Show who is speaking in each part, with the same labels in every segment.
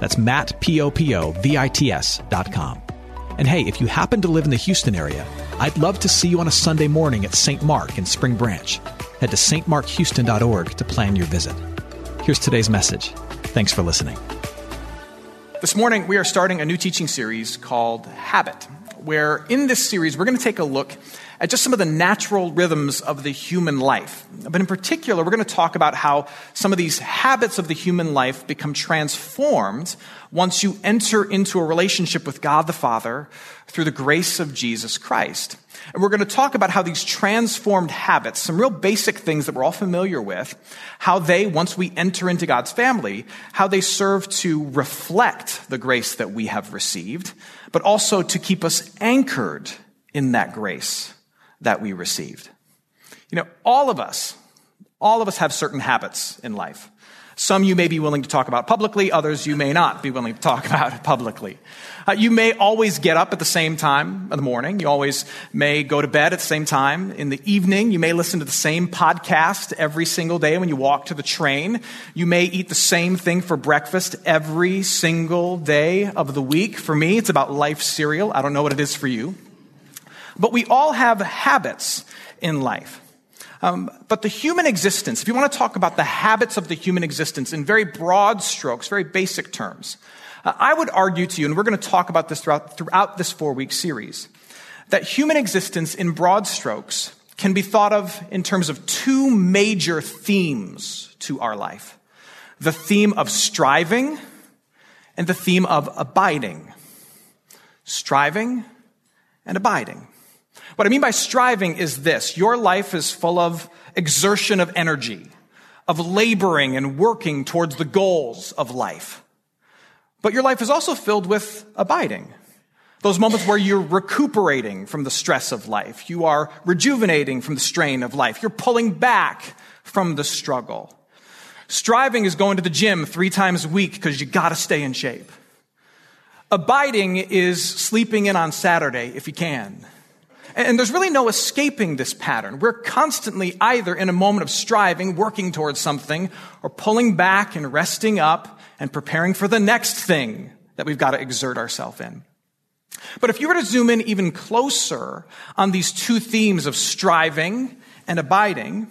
Speaker 1: That's Matt, P-O-P-O-V-I-T-S dot com. And hey, if you happen to live in the Houston area, I'd love to see you on a Sunday morning at St. Mark in Spring Branch. Head to stmarkhouston.org to plan your visit. Here's today's message. Thanks for listening.
Speaker 2: This morning, we are starting a new teaching series called Habit, where in this series, we're going to take a look at just some of the natural rhythms of the human life. But in particular, we're going to talk about how some of these habits of the human life become transformed once you enter into a relationship with God the Father through the grace of Jesus Christ. And we're going to talk about how these transformed habits, some real basic things that we're all familiar with, how they, once we enter into God's family, how they serve to reflect the grace that we have received, but also to keep us anchored in that grace that we received. You know, all of us, all of us have certain habits in life. Some you may be willing to talk about publicly, others you may not be willing to talk about publicly. Uh, you may always get up at the same time in the morning. You always may go to bed at the same time. In the evening, you may listen to the same podcast every single day when you walk to the train. You may eat the same thing for breakfast every single day of the week. For me, it's about life cereal. I don't know what it is for you. But we all have habits in life. Um, but the human existence, if you want to talk about the habits of the human existence in very broad strokes, very basic terms, uh, I would argue to you, and we're going to talk about this throughout, throughout this four week series, that human existence in broad strokes can be thought of in terms of two major themes to our life the theme of striving and the theme of abiding. Striving and abiding. What I mean by striving is this your life is full of exertion of energy, of laboring and working towards the goals of life. But your life is also filled with abiding. Those moments where you're recuperating from the stress of life. You are rejuvenating from the strain of life. You're pulling back from the struggle. Striving is going to the gym three times a week because you gotta stay in shape. Abiding is sleeping in on Saturday if you can. And there's really no escaping this pattern. We're constantly either in a moment of striving, working towards something, or pulling back and resting up and preparing for the next thing that we've got to exert ourselves in. But if you were to zoom in even closer on these two themes of striving and abiding,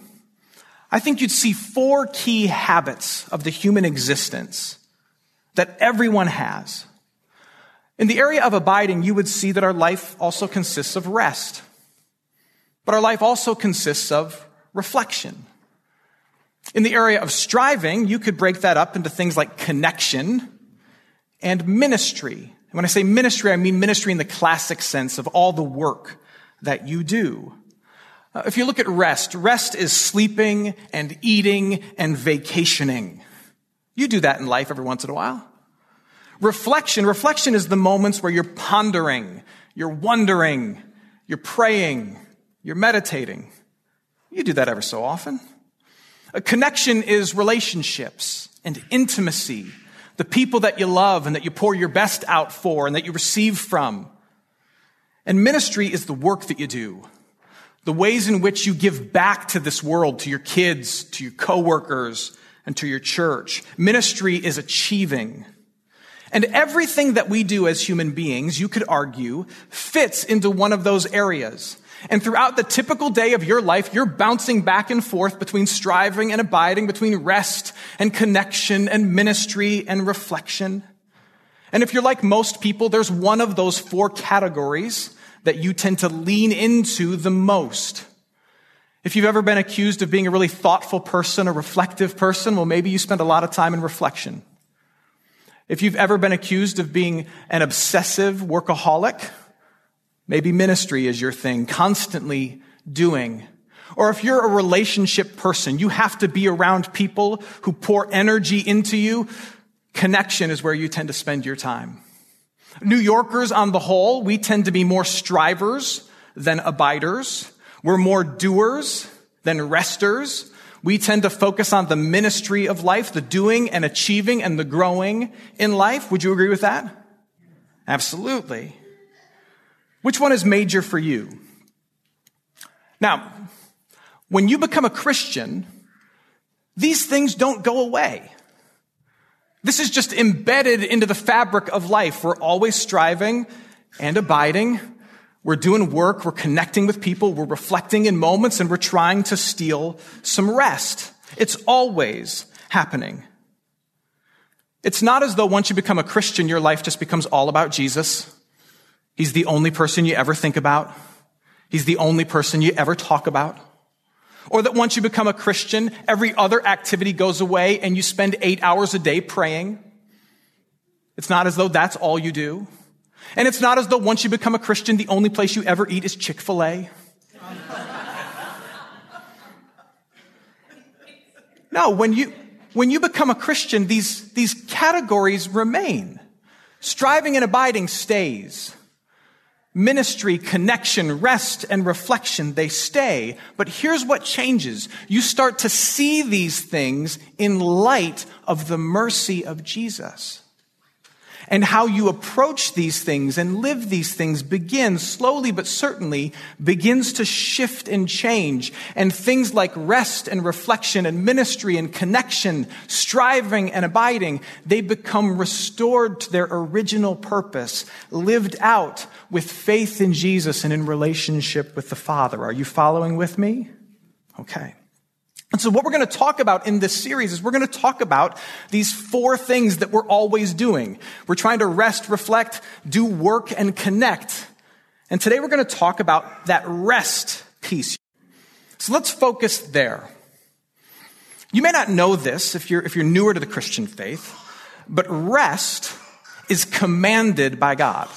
Speaker 2: I think you'd see four key habits of the human existence that everyone has in the area of abiding, you would see that our life also consists of rest. But our life also consists of reflection. In the area of striving, you could break that up into things like connection and ministry. And when I say ministry, I mean ministry in the classic sense of all the work that you do. Uh, if you look at rest, rest is sleeping and eating and vacationing. You do that in life every once in a while. Reflection, reflection is the moments where you're pondering, you're wondering, you're praying, you're meditating. You do that ever so often. A connection is relationships and intimacy, the people that you love and that you pour your best out for and that you receive from. And ministry is the work that you do, the ways in which you give back to this world, to your kids, to your coworkers, and to your church. Ministry is achieving. And everything that we do as human beings, you could argue, fits into one of those areas. And throughout the typical day of your life, you're bouncing back and forth between striving and abiding, between rest and connection and ministry and reflection. And if you're like most people, there's one of those four categories that you tend to lean into the most. If you've ever been accused of being a really thoughtful person, a reflective person, well, maybe you spend a lot of time in reflection. If you've ever been accused of being an obsessive workaholic, maybe ministry is your thing, constantly doing. Or if you're a relationship person, you have to be around people who pour energy into you connection is where you tend to spend your time. New Yorkers on the whole, we tend to be more strivers than abiders. We're more doers than resters. We tend to focus on the ministry of life, the doing and achieving and the growing in life. Would you agree with that? Absolutely. Which one is major for you? Now, when you become a Christian, these things don't go away. This is just embedded into the fabric of life. We're always striving and abiding. We're doing work. We're connecting with people. We're reflecting in moments and we're trying to steal some rest. It's always happening. It's not as though once you become a Christian, your life just becomes all about Jesus. He's the only person you ever think about. He's the only person you ever talk about. Or that once you become a Christian, every other activity goes away and you spend eight hours a day praying. It's not as though that's all you do. And it's not as though once you become a Christian, the only place you ever eat is Chick fil A. no, when you, when you become a Christian, these, these categories remain. Striving and abiding stays ministry, connection, rest, and reflection, they stay. But here's what changes. You start to see these things in light of the mercy of Jesus and how you approach these things and live these things begins slowly but certainly begins to shift and change. And things like rest and reflection and ministry and connection, striving and abiding, they become restored to their original purpose, lived out with faith in Jesus and in relationship with the Father. Are you following with me? Okay. And so what we're going to talk about in this series is we're going to talk about these four things that we're always doing. We're trying to rest, reflect, do work, and connect. And today we're going to talk about that rest piece. So let's focus there. You may not know this if you're, if you're newer to the Christian faith, but rest is commanded by God.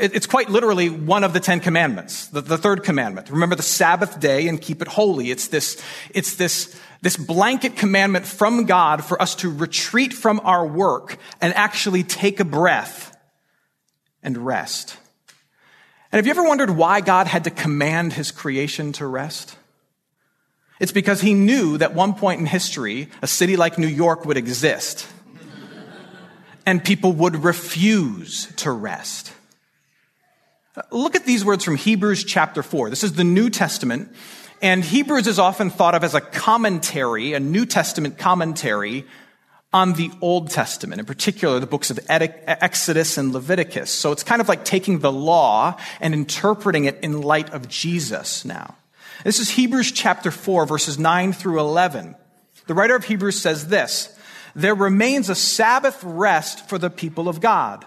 Speaker 2: It's quite literally one of the Ten Commandments, the, the, third commandment. Remember the Sabbath day and keep it holy. It's this, it's this, this blanket commandment from God for us to retreat from our work and actually take a breath and rest. And have you ever wondered why God had to command his creation to rest? It's because he knew that one point in history, a city like New York would exist and people would refuse to rest. Look at these words from Hebrews chapter 4. This is the New Testament, and Hebrews is often thought of as a commentary, a New Testament commentary on the Old Testament, in particular the books of Exodus and Leviticus. So it's kind of like taking the law and interpreting it in light of Jesus now. This is Hebrews chapter 4, verses 9 through 11. The writer of Hebrews says this There remains a Sabbath rest for the people of God.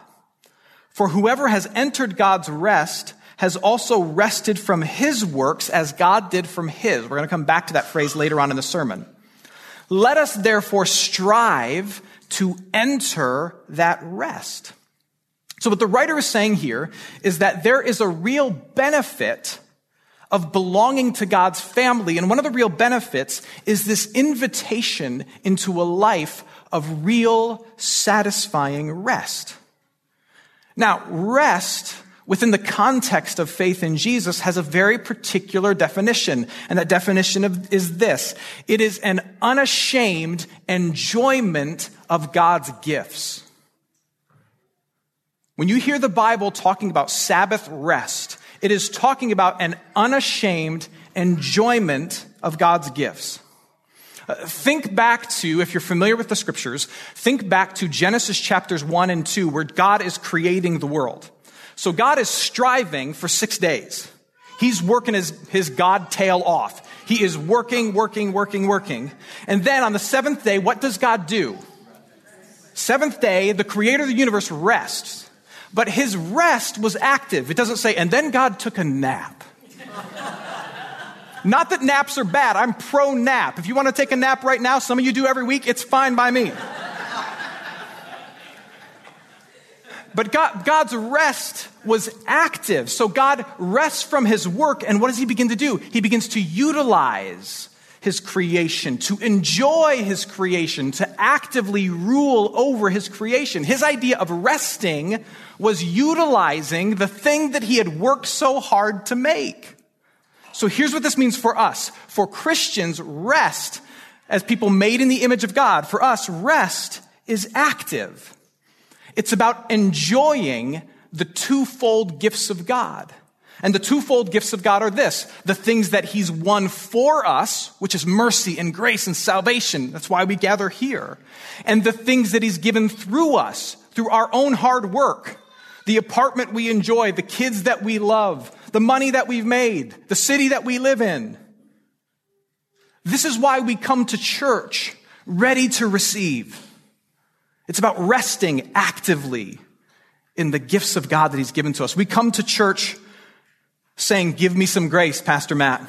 Speaker 2: For whoever has entered God's rest has also rested from his works as God did from his. We're going to come back to that phrase later on in the sermon. Let us therefore strive to enter that rest. So what the writer is saying here is that there is a real benefit of belonging to God's family. And one of the real benefits is this invitation into a life of real satisfying rest. Now, rest within the context of faith in Jesus has a very particular definition. And that definition of, is this. It is an unashamed enjoyment of God's gifts. When you hear the Bible talking about Sabbath rest, it is talking about an unashamed enjoyment of God's gifts. Uh, think back to, if you're familiar with the scriptures, think back to Genesis chapters 1 and 2, where God is creating the world. So God is striving for six days. He's working his, his God tail off. He is working, working, working, working. And then on the seventh day, what does God do? Seventh day, the creator of the universe rests. But his rest was active. It doesn't say, and then God took a nap. Not that naps are bad. I'm pro nap. If you want to take a nap right now, some of you do every week, it's fine by me. But God, God's rest was active. So God rests from his work, and what does he begin to do? He begins to utilize his creation, to enjoy his creation, to actively rule over his creation. His idea of resting was utilizing the thing that he had worked so hard to make. So here's what this means for us. For Christians, rest, as people made in the image of God, for us, rest is active. It's about enjoying the twofold gifts of God. And the twofold gifts of God are this the things that He's won for us, which is mercy and grace and salvation. That's why we gather here. And the things that He's given through us, through our own hard work. The apartment we enjoy, the kids that we love, the money that we've made, the city that we live in. This is why we come to church ready to receive. It's about resting actively in the gifts of God that He's given to us. We come to church saying, Give me some grace, Pastor Matt.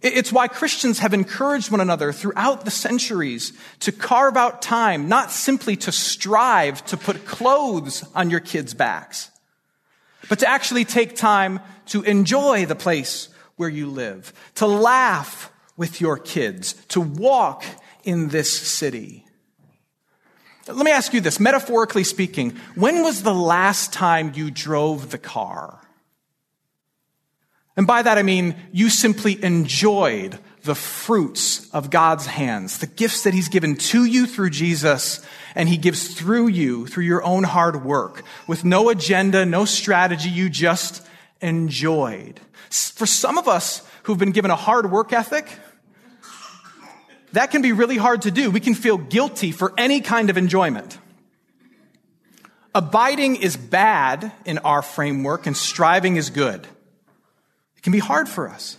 Speaker 2: It's why Christians have encouraged one another throughout the centuries to carve out time, not simply to strive to put clothes on your kids' backs, but to actually take time to enjoy the place where you live, to laugh with your kids, to walk in this city. Let me ask you this, metaphorically speaking, when was the last time you drove the car? And by that I mean you simply enjoyed the fruits of God's hands, the gifts that He's given to you through Jesus, and He gives through you through your own hard work with no agenda, no strategy. You just enjoyed. For some of us who've been given a hard work ethic, that can be really hard to do. We can feel guilty for any kind of enjoyment. Abiding is bad in our framework, and striving is good. It can be hard for us.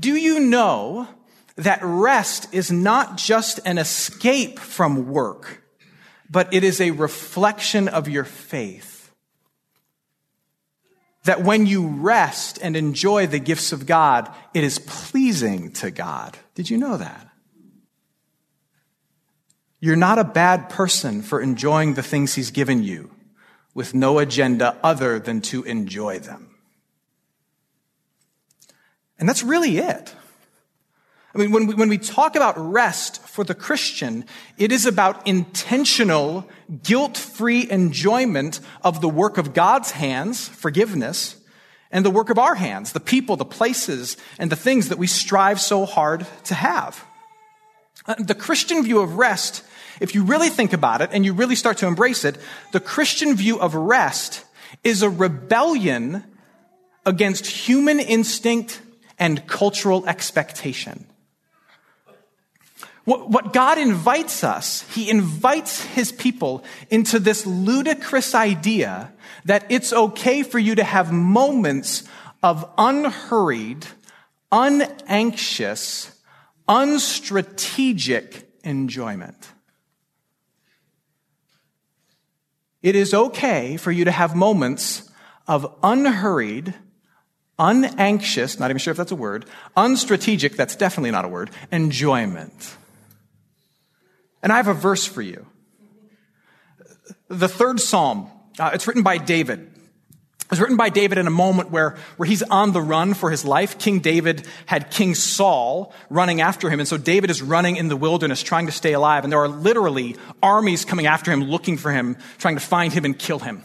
Speaker 2: Do you know that rest is not just an escape from work, but it is a reflection of your faith? that when you rest and enjoy the gifts of God, it is pleasing to God. Did you know that? You're not a bad person for enjoying the things He's given you with no agenda other than to enjoy them. And that's really it. I mean, when we, when we talk about rest for the Christian, it is about intentional, guilt-free enjoyment of the work of God's hands, forgiveness, and the work of our hands, the people, the places, and the things that we strive so hard to have. Uh, the Christian view of rest, if you really think about it and you really start to embrace it, the Christian view of rest is a rebellion against human instinct and cultural expectation. What God invites us, He invites His people into this ludicrous idea that it's okay for you to have moments of unhurried, unanxious, unstrategic enjoyment. It is okay for you to have moments of unhurried, unanxious, not even sure if that's a word, unstrategic, that's definitely not a word, enjoyment. And I have a verse for you. The third psalm, uh, it's written by David. It's written by David in a moment where, where he's on the run for his life. King David had King Saul running after him. And so David is running in the wilderness trying to stay alive. And there are literally armies coming after him, looking for him, trying to find him and kill him.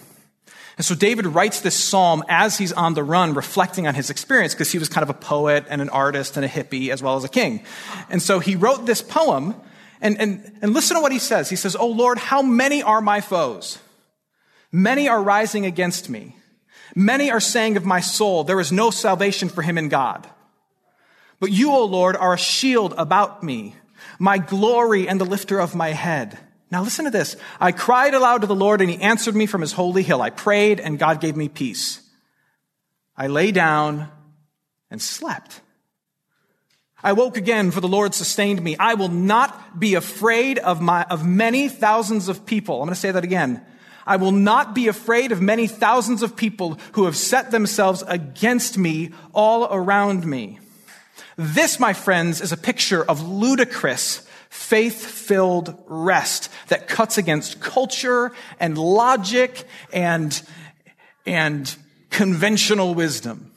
Speaker 2: And so David writes this psalm as he's on the run, reflecting on his experience because he was kind of a poet and an artist and a hippie as well as a king. And so he wrote this poem and, and, and listen to what he says. He says, Oh Lord, how many are my foes? Many are rising against me. Many are saying of my soul, there is no salvation for him in God. But you, O Lord, are a shield about me, my glory and the lifter of my head. Now listen to this. I cried aloud to the Lord and he answered me from his holy hill. I prayed and God gave me peace. I lay down and slept. I woke again, for the Lord sustained me. I will not be afraid of my, of many thousands of people. I'm going to say that again. I will not be afraid of many thousands of people who have set themselves against me all around me. This, my friends, is a picture of ludicrous, faith-filled rest that cuts against culture and logic and, and conventional wisdom.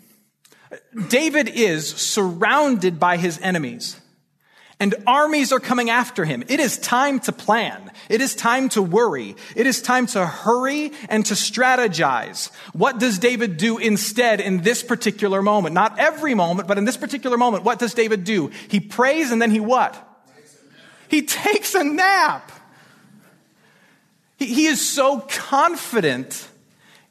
Speaker 2: David is surrounded by his enemies and armies are coming after him. It is time to plan. It is time to worry. It is time to hurry and to strategize. What does David do instead in this particular moment? Not every moment, but in this particular moment, what does David do? He prays and then he what? He takes a nap. He, is so confident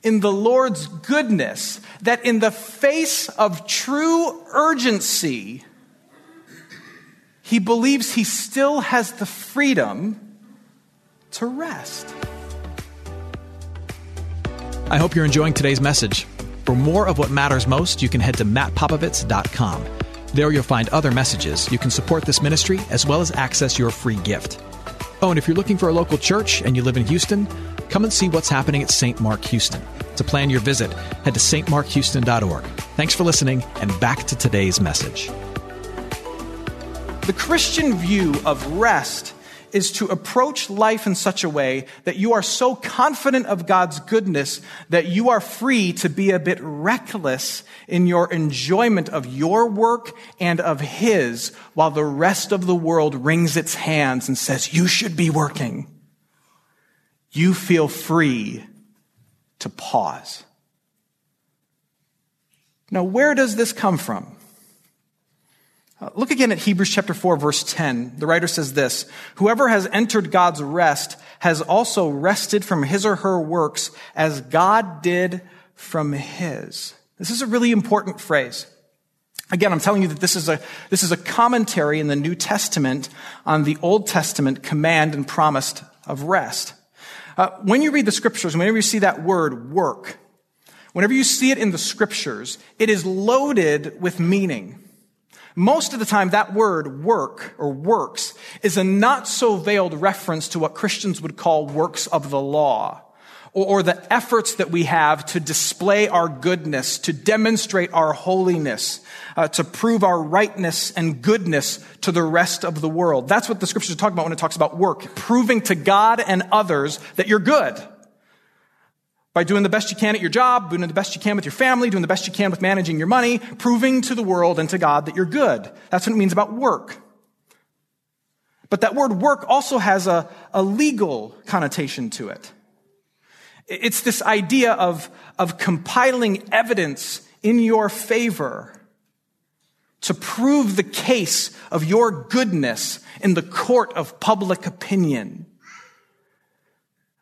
Speaker 2: in the Lord's goodness that in the face of true urgency, he believes he still has the freedom to rest.
Speaker 1: I hope you're enjoying today's message. For more of what matters most, you can head to mattpopovits.com. There you'll find other messages. You can support this ministry as well as access your free gift. Oh, and if you're looking for a local church and you live in Houston, come and see what's happening at St. Mark Houston. To plan your visit, head to stmarkhouston.org. Thanks for listening, and back to today's message.
Speaker 2: The Christian view of rest is to approach life in such a way that you are so confident of God's goodness that you are free to be a bit reckless in your enjoyment of your work and of His while the rest of the world wrings its hands and says, you should be working. You feel free to pause. Now, where does this come from? Uh, look again at Hebrews chapter 4 verse 10. The writer says this, whoever has entered God's rest has also rested from his or her works as God did from his. This is a really important phrase. Again, I'm telling you that this is a, this is a commentary in the New Testament on the Old Testament command and promise of rest. Uh, when you read the scriptures, whenever you see that word work, whenever you see it in the scriptures, it is loaded with meaning. Most of the time, that word work or works is a not so veiled reference to what Christians would call works of the law or, the efforts that we have to display our goodness, to demonstrate our holiness, uh, to prove our rightness and goodness to the rest of the world. That's what the scriptures talk about when it talks about work, proving to God and others that you're good by doing the best you can at your job, doing the best you can with your family, doing the best you can with managing your money, proving to the world and to God that you're good. That's what it means about work. But that word work also has a, a legal connotation to it. It's this idea of, of compiling evidence in your favor to prove the case of your goodness in the court of public opinion.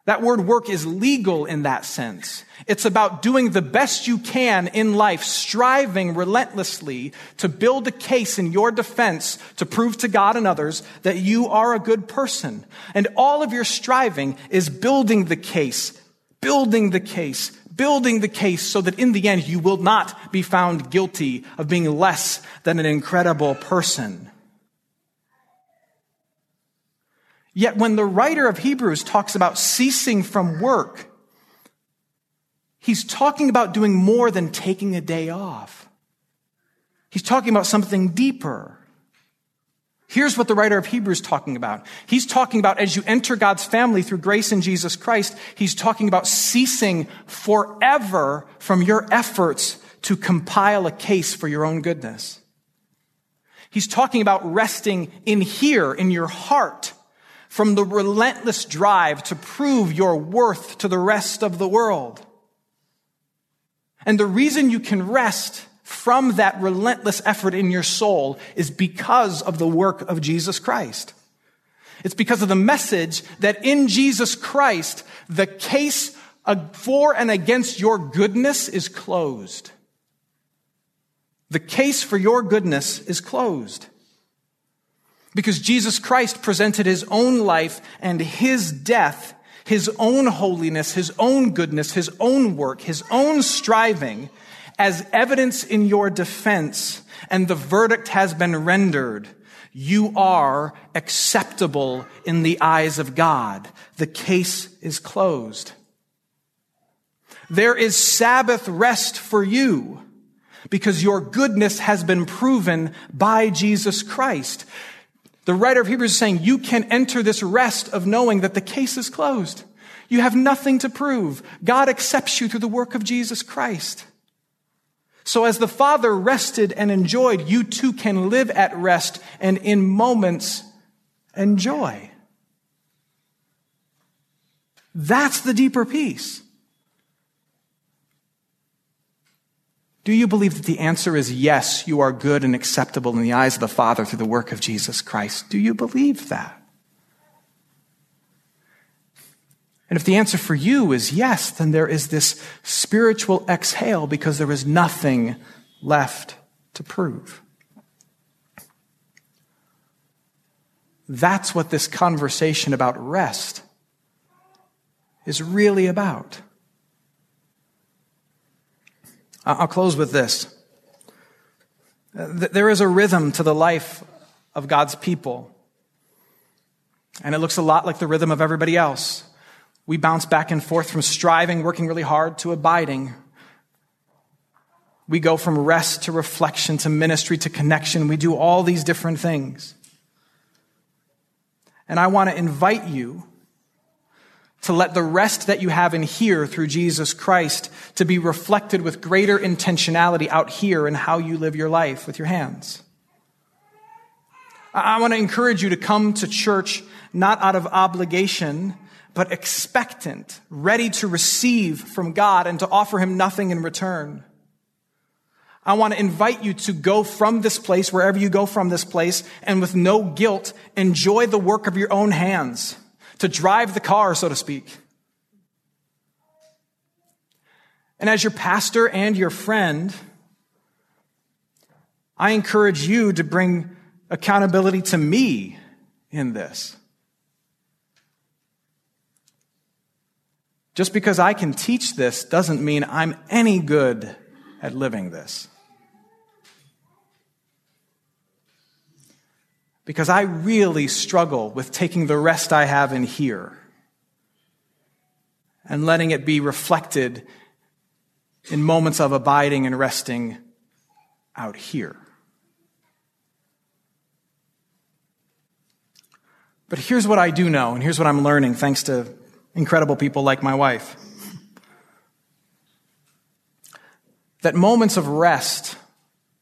Speaker 2: That word work is legal in that sense. It's about doing the best you can in life, striving relentlessly to build a case in your defense to prove to God and others that you are a good person. And all of your striving is building the case, building the case, building the case so that in the end you will not be found guilty of being less than an incredible person. Yet when the writer of Hebrews talks about ceasing from work, he's talking about doing more than taking a day off. He's talking about something deeper. Here's what the writer of Hebrews is talking about. He's talking about as you enter God's family through grace in Jesus Christ, he's talking about ceasing forever from your efforts to compile a case for your own goodness. He's talking about resting in here, in your heart, from the relentless drive to prove your worth to the rest of the world. And the reason you can rest from that relentless effort in your soul is because of the work of Jesus Christ. It's because of the message that in Jesus Christ, the case for and against your goodness is closed. The case for your goodness is closed. Because Jesus Christ presented his own life and his death, his own holiness, his own goodness, his own work, his own striving as evidence in your defense, and the verdict has been rendered. You are acceptable in the eyes of God. The case is closed. There is Sabbath rest for you because your goodness has been proven by Jesus Christ. The writer of Hebrews is saying you can enter this rest of knowing that the case is closed. You have nothing to prove. God accepts you through the work of Jesus Christ. So as the Father rested and enjoyed, you too can live at rest and in moments enjoy. That's the deeper peace. Do you believe that the answer is yes, you are good and acceptable in the eyes of the Father through the work of Jesus Christ? Do you believe that? And if the answer for you is yes, then there is this spiritual exhale because there is nothing left to prove. That's what this conversation about rest is really about. I'll close with this. There is a rhythm to the life of God's people, and it looks a lot like the rhythm of everybody else. We bounce back and forth from striving, working really hard, to abiding. We go from rest to reflection to ministry to connection. We do all these different things. And I want to invite you to let the rest that you have in here through Jesus Christ to be reflected with greater intentionality out here in how you live your life with your hands. I want to encourage you to come to church not out of obligation, but expectant, ready to receive from God and to offer Him nothing in return. I want to invite you to go from this place, wherever you go from this place, and with no guilt, enjoy the work of your own hands, to drive the car, so to speak. And as your pastor and your friend, I encourage you to bring accountability to me in this. Just because I can teach this doesn't mean I'm any good at living this. Because I really struggle with taking the rest I have in here and letting it be reflected in moments of abiding and resting out here. But here's what I do know, and here's what I'm learning thanks to incredible people like my wife. That moments of rest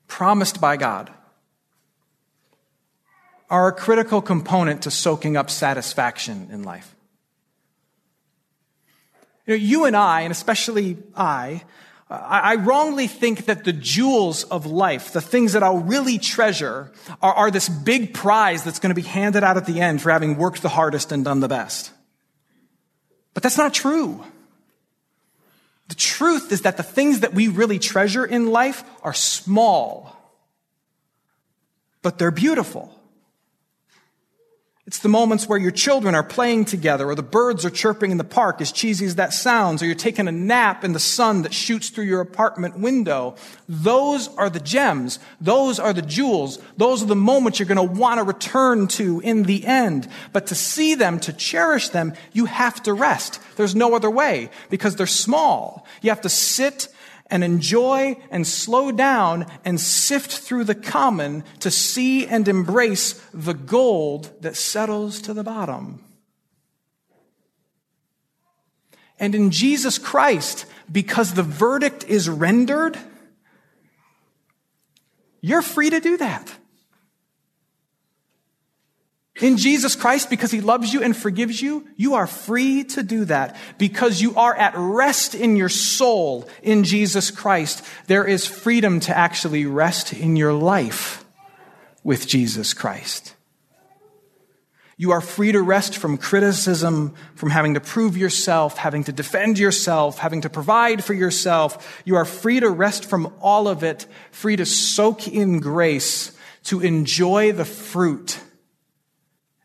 Speaker 2: promised by God are a critical component to soaking up satisfaction in life. You, know, you and I, and especially I, I wrongly think that the jewels of life, the things that I'll really treasure, are, are this big prize that's going to be handed out at the end for having worked the hardest and done the best. But that's not true. The truth is that the things that we really treasure in life are small, but they're beautiful. It's the moments where your children are playing together, or the birds are chirping in the park, as cheesy as that sounds, or you're taking a nap in the sun that shoots through your apartment window. Those are the gems. Those are the jewels. Those are the moments you're going to want to return to in the end. But to see them, to cherish them, you have to rest. There's no other way because they're small. You have to sit and enjoy and slow down and sift through the common to see and embrace the gold that settles to the bottom. And in Jesus Christ, because the verdict is rendered, you're free to do that in Jesus Christ, because he loves you and forgives you, you are free to do that. Because you are at rest in your soul in Jesus Christ, there is freedom to actually rest in your life with Jesus Christ. You are free to rest from criticism, from having to prove yourself, having to defend yourself, having to provide for yourself. You are free to rest from all of it, free to soak in grace, to enjoy the fruit